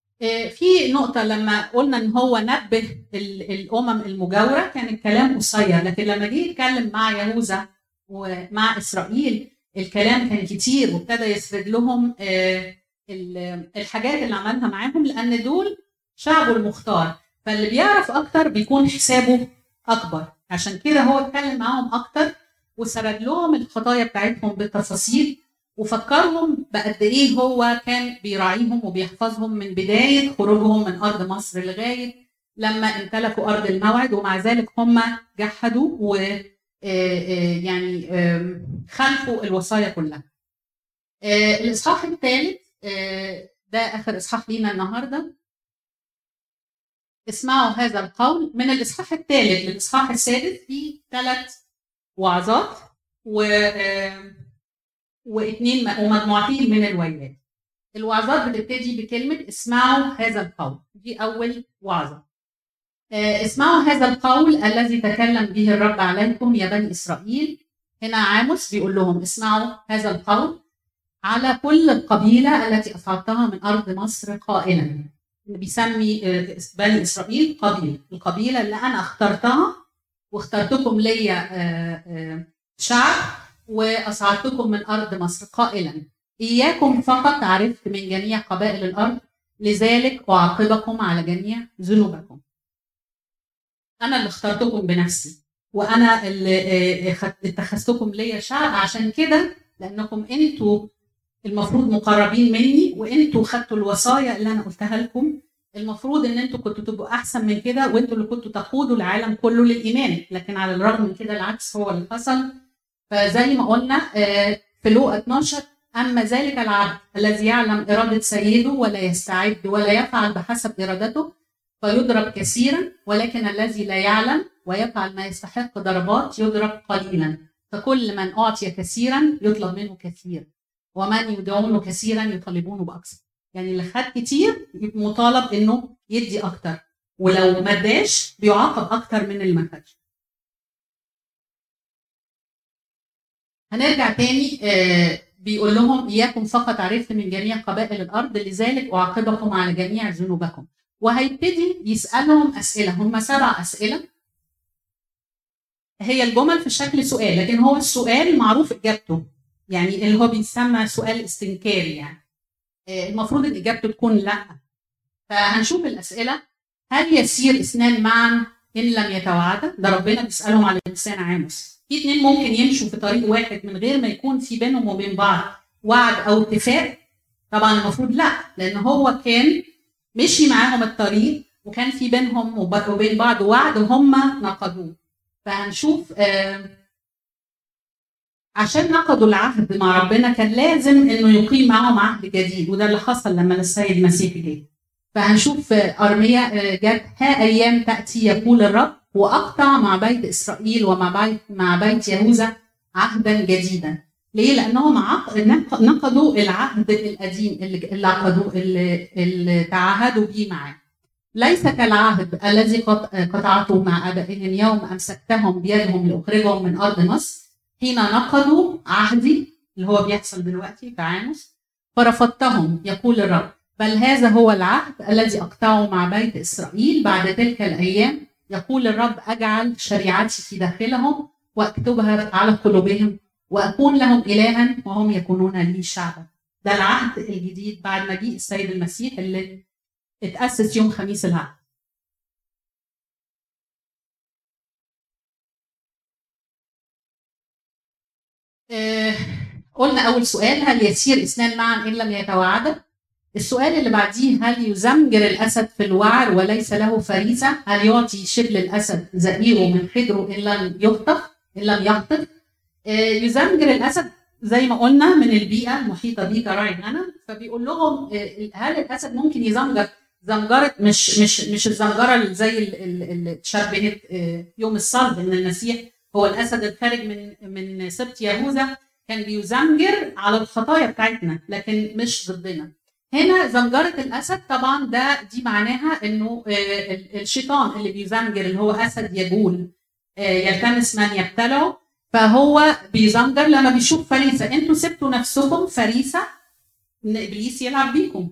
في نقطة لما قلنا إن هو نبه ال- الأمم المجاورة كان الكلام قصير لكن لما جه يتكلم مع يهوذا ومع إسرائيل الكلام كان كتير وابتدى يسرد لهم آه، ال- الحاجات اللي عملها معاهم لأن دول شعبه المختار. فاللي بيعرف أكتر بيكون حسابه أكبر. عشان كده هو اتكلم معاهم أكتر وسرد لهم الخطايا بتاعتهم بالتفاصيل وفكرهم بقد إيه هو كان بيراعيهم وبيحفظهم من بداية خروجهم من أرض مصر لغاية لما امتلكوا أرض الموعد ومع ذلك هم جحدوا و آه، آه، يعني خلفوا الوصايا كلها. آه، الإصحاح الثالث ده آخر إصحاح لينا النهارده. اسمعوا هذا القول من الإصحاح الثالث للإصحاح السادس في ثلاث وعظات و واثنين ومجموعتين من الويلات. الوعظات بتبتدي بكلمة اسمعوا هذا القول دي أول وعظة. آه، اسمعوا هذا القول الذي تكلم به الرب عليكم يا بني إسرائيل. هنا عاموس بيقول لهم اسمعوا هذا القول على كل القبيلة التي أصعدتها من أرض مصر قائلا. بيسمي آه، بني إسرائيل قبيلة، القبيلة اللي أنا اخترتها واخترتكم ليا آه، شعب وأصعدتكم من أرض مصر قائلا إياكم فقط عرفت من جميع قبائل الأرض لذلك أعاقبكم على جميع ذنوبكم. أنا اللي اخترتكم بنفسي وأنا اللي آه، خد- اتخذتكم ليا شعب عشان كده لأنكم أنتوا المفروض مقربين مني وأنتوا خدتوا الوصايا اللي أنا قلتها لكم. المفروض إن أنتوا كنتوا تبقوا أحسن من كده وأنتوا اللي كنتوا تقودوا العالم كله للإيمان لكن على الرغم من كده العكس هو اللي حصل. فزي ما قلنا آه، في لوقا 12 أما ذلك العبد الذي يعلم إرادة سيده ولا يستعد ولا يفعل بحسب إرادته فيضرب كثيرا ولكن الذي لا يعلم ويفعل ما يستحق ضربات يضرب قليلا. فكل من أعطي كثيرا يطلب منه كثير ومن يدعونه كثيرا يطالبونه بأكثر. يعني اللي خد كتير مطالب إنه يدي أكتر ولو ما اداش بيعاقب أكتر من اللي ما خدش. هنرجع تاني آه بيقول لهم إياكم فقط عرفت من جميع قبائل الأرض لذلك أعاقبكم على جميع ذنوبكم وهيبتدي يسألهم أسئلة هم سبع أسئلة. هي الجمل في شكل سؤال لكن هو السؤال معروف إجابته يعني اللي هو بيسمى سؤال استنكاري يعني. آه، المفروض إن إجابته تكون لأ. فهنشوف الأسئلة. هل يسير اثنان معا إن لم يتوعدا ده ربنا بيسألهم على لسان عاموس في اثنين ممكن يمشوا في طريق واحد من غير ما يكون في بينهم وبين بعض وعد أو اتفاق؟ طبعا المفروض لا لأن هو كان مشي معاهم الطريق وكان في بينهم وبين بعض وعد وهم نقضوه. فهنشوف آه عشان نقضوا العهد مع ربنا كان لازم إنه يقيم معهم عهد جديد وده اللي حصل لما السيد المسيح جه. فهنشوف أرميا جت ها أيام تأتي يقول الرب وأقطع مع بيت إسرائيل ومع بيت مع بيت يهوذا عهدا جديدا ليه؟ لأنهم نقضوا العهد القديم اللي عقدوه اللي, تعهدوا به معاه. ليس كالعهد الذي قطعته مع آبائهم يوم أمسكتهم بيدهم لأخرجهم من أرض مصر حين نقضوا عهدي اللي هو بيحصل دلوقتي عاموس فرفضتهم يقول الرب بل هذا هو العهد الذي أقطعه مع بيت إسرائيل بعد تلك الأيام يقول الرب أجعل شريعتي في داخلهم وأكتبها على قلوبهم وأكون لهم الها وهم يكونون لي شعبا. ده العهد الجديد بعد مجيء السيد المسيح اللي اتأسس يوم خميس العهد. آه قلنا أول سؤال هل يسير اثنان معا إن لم يتواعدا السؤال اللي بعديه هل يزمجر الأسد في الوعر وليس له فريسة؟ هل يعطي شبل الأسد زئيره من خدره إن لم يخطف إن لم يخطف؟ آه يزمجر الأسد زي ما قلنا من البيئة المحيطة به كراعي غنم فبيقول لهم آه هل الأسد ممكن يزمجر زمجره مش مش مش الزمجرة اللي زي اللي اتشبهت آه يوم الصلب إن المسيح هو الأسد الخارج من من سبط يهوذا كان بيزمجر على الخطايا بتاعتنا لكن مش ضدنا هنا زمجرة الأسد طبعا ده دي معناها إنه الشيطان اللي بيزمجر اللي هو أسد يجول يلتمس من يبتلعه فهو بيزمجر لما بيشوف فريسة. أنتوا سبتوا نفسكم فريسة إن إبليس يلعب بيكم.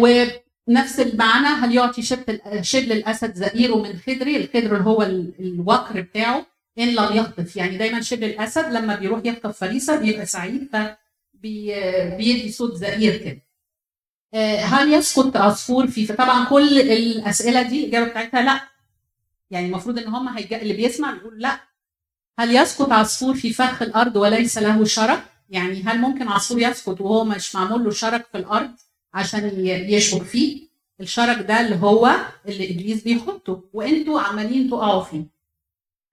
ونفس المعنى هل يعطي شبل شبل الأسد زئيره من خدري؟ الخدر اللي هو الوقر بتاعه إن لم يخطف. يعني دايما شبل الأسد لما بيروح يخطف فريسة بيبقى سعيد. ف بيدي صوت زئير كده. هل يسقط عصفور في فطبعا كل الأسئلة دي الإجابة بتاعتها لأ. يعني المفروض إن هم هيجا اللي بيسمع بيقول لأ. هل يسقط عصفور في فخ الأرض وليس له شرك يعني هل ممكن عصفور يسقط وهو مش معمول له شرك في الأرض عشان يشبك فيه؟ الشرك ده اللي هو اللي إبليس بيحطه. وإنتوا عمالين تقعوا فيه.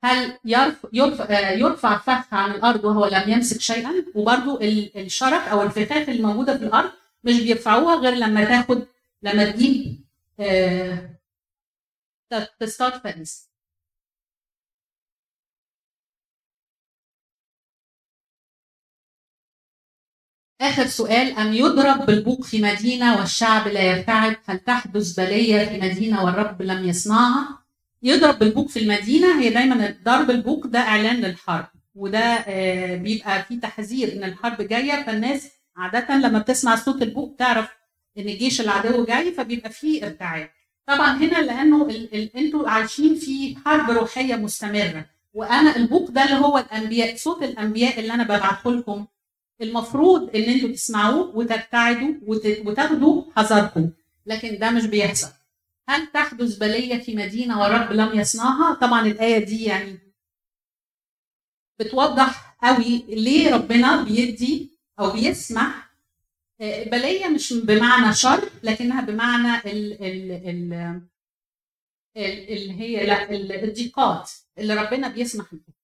هل يرفع, يرفع, يرفع فخ عن الأرض وهو لم يمسك شيئا؟ وبرده الشرك أو الفخاخ الموجودة في الأرض مش بيرفعوها غير لما تاخد لما تجيب آه تصطاد فريسه آخر سؤال أم يضرب بالبوق في مدينة والشعب لا يرتعد؟ هل تحدث بلية في مدينة والرب لم يصنعها؟ يضرب بالبوق في المدينة هي دايما ضرب البوق ده إعلان للحرب وده بيبقى فيه تحذير إن الحرب جاية فالناس عاده لما بتسمع صوت البوق تعرف إن الجيش العدو جاي فبيبقى فيه ارتعاد طبعا هنا لأنه أنتوا عايشين في حرب روحية مستمرة وأنا البوق ده اللي هو الأنبياء صوت الأنبياء اللي أنا ببعته لكم المفروض إن أنتوا تسمعوه وترتعدوا وتاخدوا حذركم لكن ده مش بيحصل. هل تحدث بلية في مدينة والرب لم يصنعها؟ طبعا الآية دي يعني بتوضح قوي ليه ربنا بيدي أو بيسمح بلية مش بمعنى شر لكنها بمعنى ال ال ال اللي هي لا الضيقات اللي ربنا بيسمح بيها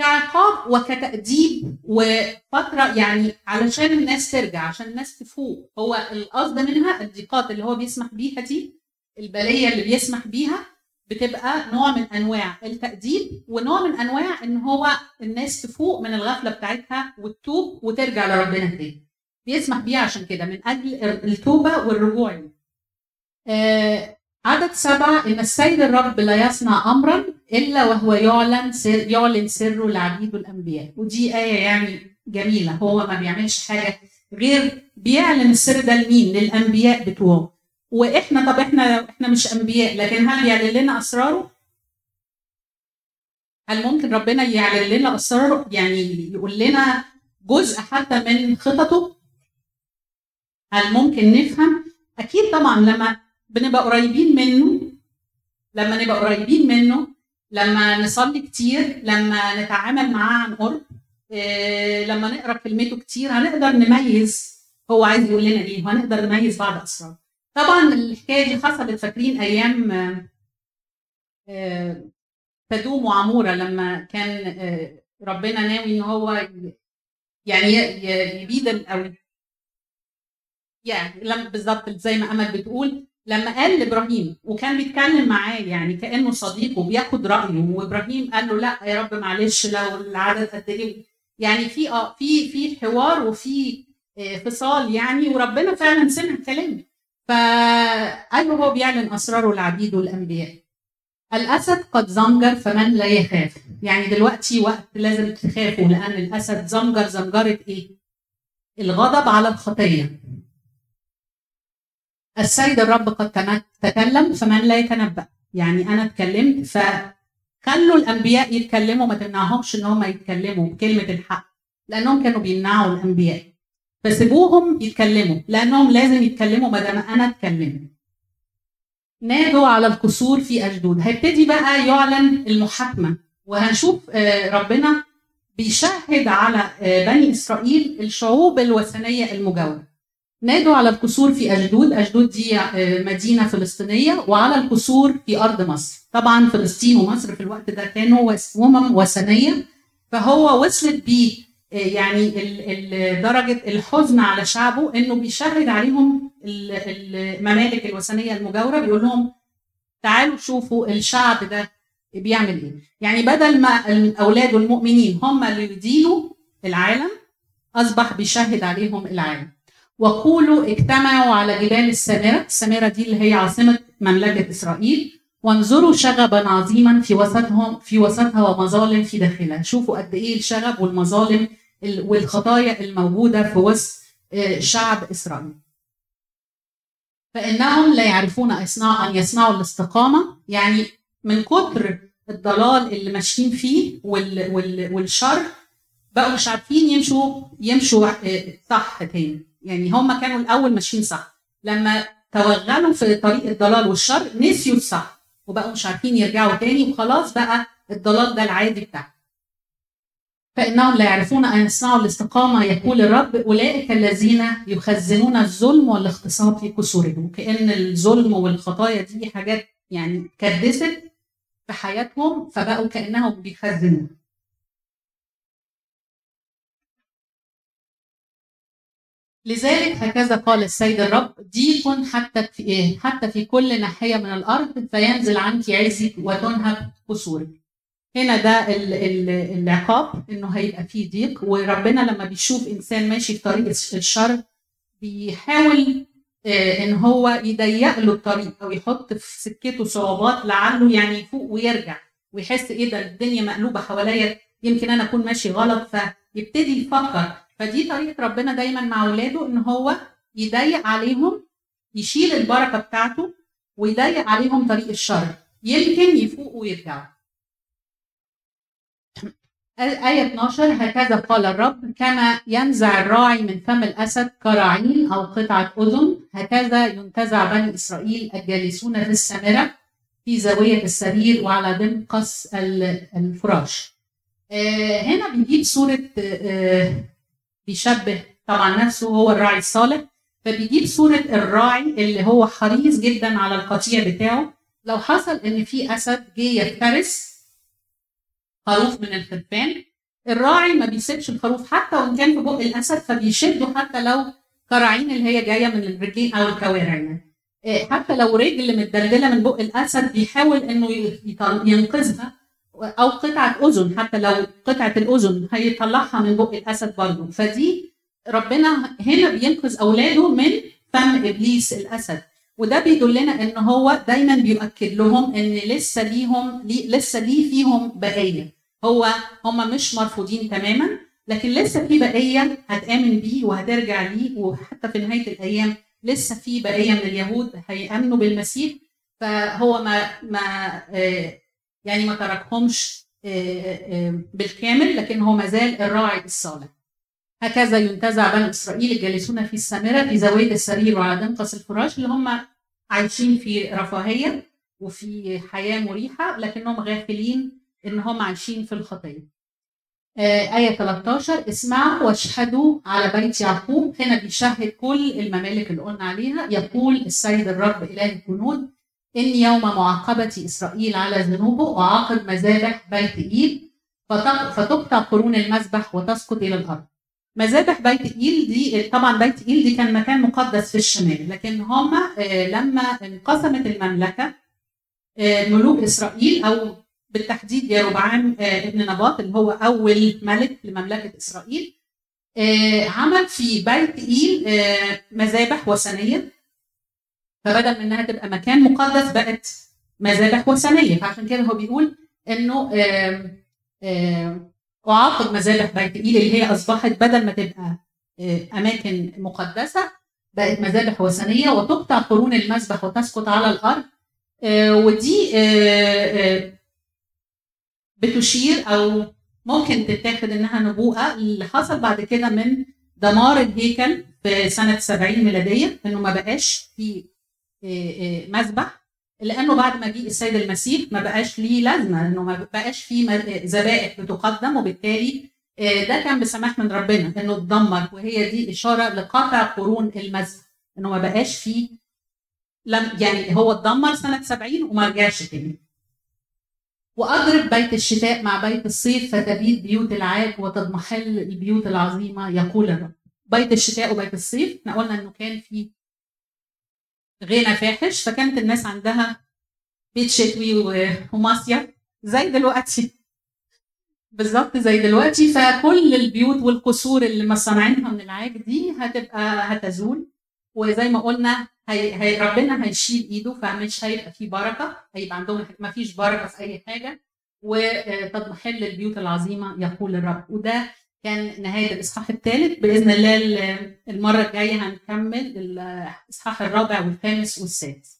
كعقاب وكتأديب وفترة يعني علشان الناس ترجع عشان الناس تفوق. هو القصد منها الضيقات اللي هو بيسمح بيها دي البلية اللي بيسمح بيها بتبقى نوع من أنواع التأديب ونوع من أنواع إن هو الناس تفوق من الغفلة بتاعتها وتتوب وترجع لربنا تاني. بيسمح بيها عشان كده من أجل التوبة والرجوع آه عدد سبعة إن السيد الرب لا يصنع أمرا إلا وهو يعلن سر يعلن سره لعبيده الأنبياء ودي آية يعني جميلة هو ما بيعملش حاجة غير بيعلن السر ده لمين؟ للأنبياء بتوعه وإحنا طب إحنا إحنا مش أنبياء لكن هل بيعلن لنا أسراره؟ هل ممكن ربنا يعلن لنا أسراره يعني يقول لنا جزء حتى من خططه؟ هل ممكن نفهم؟ أكيد طبعا لما بنبقى قريبين منه. لما نبقى قريبين منه لما نصلي كتير لما نتعامل معاه عن قرب إيه لما نقرأ كلمته كتير هنقدر نميز. هو عايز يقول لنا إيه؟ وهنقدر نميز بعض أسرار. طبعا الحكاية دي حصلت فاكرين أيام آه تدوم وعمورة لما كان آه ربنا ناوي إن هو يعني يبيد أو يعني بالظبط زي ما أمل بتقول لما قال لإبراهيم وكان بيتكلم معاه يعني كأنه صديقه بياخد رأيه وإبراهيم قال له لأ يا رب معلش لو العدد قد إيه يعني في آه في في حوار وفي فصال يعني وربنا فعلا سمع كلامه. فايوه هو بيعلن أسراره لعبيده الأنبياء. الأسد قد زمجر فمن لا يخاف. يعني دلوقتي وقت لازم تخافوا لأن الأسد زمجر زمجره إيه؟ الغضب على الخطية. السيد الرب قد تكلم فمن لا يتنبأ. يعني أنا اتكلمت فخلوا الأنبياء يتكلموا ما تمنعهمش إن هم يتكلموا بكلمة الحق لأنهم كانوا بيمنعوا الأنبياء. فسيبوهم يتكلموا لأنهم لازم يتكلموا ما دام أنا اتكلمت. نادوا على القصور في أشدود هيبتدي بقى يعلن المحاكمة وهنشوف ربنا بيشهد على بني إسرائيل الشعوب الوثنية المجاورة. نادوا على القصور في أشدود أشدود دي مدينة فلسطينية وعلى القصور في أرض مصر. طبعا فلسطين ومصر في الوقت ده كانوا أمم وثنية. فهو وصلت بيه يعني درجة الحزن على شعبه إنه بيشهد عليهم الممالك الوثنية المجاورة بيقول لهم تعالوا شوفوا الشعب ده بيعمل إيه. يعني بدل ما الأولاد المؤمنين هم اللي يدينوا العالم أصبح بيشهد عليهم العالم. وقولوا اجتمعوا على جبال السامرة السامرة دي اللي هي عاصمة مملكة إسرائيل. وانظروا شغبا عظيما في وسطهم في وسطها ومظالم في داخلها. شوفوا قد إيه الشغب والمظالم والخطايا الموجودة في وسط شعب إسرائيل. فإنهم لا يعرفون أصنع أن يصنعوا الاستقامة. يعني من كتر الضلال اللي ماشيين فيه وال وال والشر بقوا مش عارفين يمشوا يمشوا صح تاني. يعني هم كانوا الأول ماشيين صح. لما توغلوا في طريق الضلال والشر نسيوا الصح وبقوا مش عارفين يرجعوا تاني وخلاص بقى الضلال ده العادي بتاعهم. فإنهم لا يعرفون أن يصنعوا الاستقامة يقول الرب أولئك الذين يخزنون الظلم والاغتصاب في قصورهم. كأن الظلم والخطايا دي حاجات يعني كدست في حياتهم فبقوا كأنهم بيخزنوا لذلك هكذا قال السيد الرب ضيق حتى في إيه؟ حتى في كل ناحية من الأرض فينزل عنك عزك وتنهب قصورك. هنا ده ال ال العقاب إنه هيبقى فيه ضيق وربنا لما بيشوف إنسان ماشي في طريق الشر بيحاول آه إن هو يضيق له الطريق أو يحط في سكته صعوبات لعله يعني يفوق ويرجع ويحس إيه ده الدنيا مقلوبة حواليا يمكن أنا أكون ماشي غلط فيبتدي يفكر فدي طريقة ربنا دايما مع أولاده إن هو يضيق عليهم يشيل البركة بتاعته ويضيق عليهم طريق الشر. يمكن يفوقوا ويرجعوا. آية 12 هكذا قال الرب كما ينزع الراعي من فم الأسد كراعين أو قطعة أذن هكذا ينتزع بني إسرائيل الجالسون في السامرة في زاوية السرير وعلى دمقس الفراش. آه هنا بنجيب صورة آه بيشبه طبعا نفسه هو الراعي الصالح فبيجيب صورة الراعي اللي هو حريص جدا على القطيع بتاعه. لو حصل إن في أسد جه يفترس خروف من الخرفان الراعي ما بيسيبش الخروف حتى وان كان في بق الأسد فبيشده حتى لو كراعين اللي هي جاية من الرجلين أو الكوارع يعني. حتى لو رجل متدلدلة من بق الأسد بيحاول إنه ينقذها أو قطعة أذن حتى لو قطعة الأذن هيطلعها من بق الأسد برضه. فدي ربنا هنا بينقذ أولاده من فم إبليس الأسد. وده بيدلنا إن هو دايما بيؤكد لهم إن لسه ليهم لي لسه ليه فيهم بقية. هو هم مش مرفوضين تماما لكن لسه في بقية هتآمن بيه وهترجع ليه. وحتى في نهاية الأيام لسه في بقية من اليهود هيأمنوا بالمسيح. فهو ما ما يعني ما تركهمش بالكامل لكن هو ما زال الراعي الصالح هكذا ينتزع بني إسرائيل الجالسون في السامرة في زاوية السرير وعلى دنقص الفراش اللي هم عايشين في رفاهية وفي حياة مريحة لكنهم غافلين إن هم عايشين في الخطية. آية 13 اسمعوا واشهدوا على بيت يعقوب. هنا بيشهد كل الممالك اللي قلنا عليها. يقول السيد الرب إله الجنود إن يوم معاقبة إسرائيل على ذنوبه أعاقب مذابح بيت إيل فتقطع قرون المذبح وتسقط إلى الأرض. مذابح بيت إيل دي طبعا بيت إيل دي كان مكان مقدس في الشمال لكن هم لما انقسمت المملكة ملوك إسرائيل أو بالتحديد يروبعام ابن نباط اللي هو أول ملك لمملكة إسرائيل عمل في بيت إيل مذابح وثنية فبدل من إنها تبقى مكان مقدس بقت مذابح وثنية. فعشان كده هو بيقول إنه أعاقب مذابح بيت إيل اللي هي أصبحت بدل ما تبقى أماكن مقدسة بقت مذابح وثنية. وتقطع قرون المذبح وتسقط على الأرض. ودي بتشير أو ممكن تتاخد إنها نبوءة اللي حصل بعد كده من دمار الهيكل في سنة 70 ميلادية إنه ما بقاش في مذبح لأنه بعد ما جه السيد المسيح ما بقاش ليه لازمة إنه ما بقاش فيه ذبائح بتقدم وبالتالي ده كان بسماح من ربنا إنه اتدمر وهي دي إشارة لقطع قرون المذبح إنه ما بقاش فيه لم يعني هو اتدمر سنة 70 وما رجعش تاني. وأضرب بيت الشتاء مع بيت الصيف فتبيد بيوت العاج وتضمحل البيوت العظيمة يقول الرب. بيت الشتاء وبيت الصيف إحنا قلنا إنه كان في غنى فاحش فكانت الناس عندها بيت شتوي ومصيف زي دلوقتي. بالظبط زي دلوقتي. فكل البيوت والقصور اللي مصنعينها من العاج دي هتبقى هتزول. وزي ما قلنا هي, هي ربنا هيشيل إيده فمش هيبقى في بركة. هيبقى عندهم ما فيش بركة في أي حاجة. وتضمحل البيوت العظيمة يقول الرب. وده كان نهاية الإصحاح الثالث. بإذن الله المرة الجاية هنكمل الإصحاح الرابع والخامس والسادس.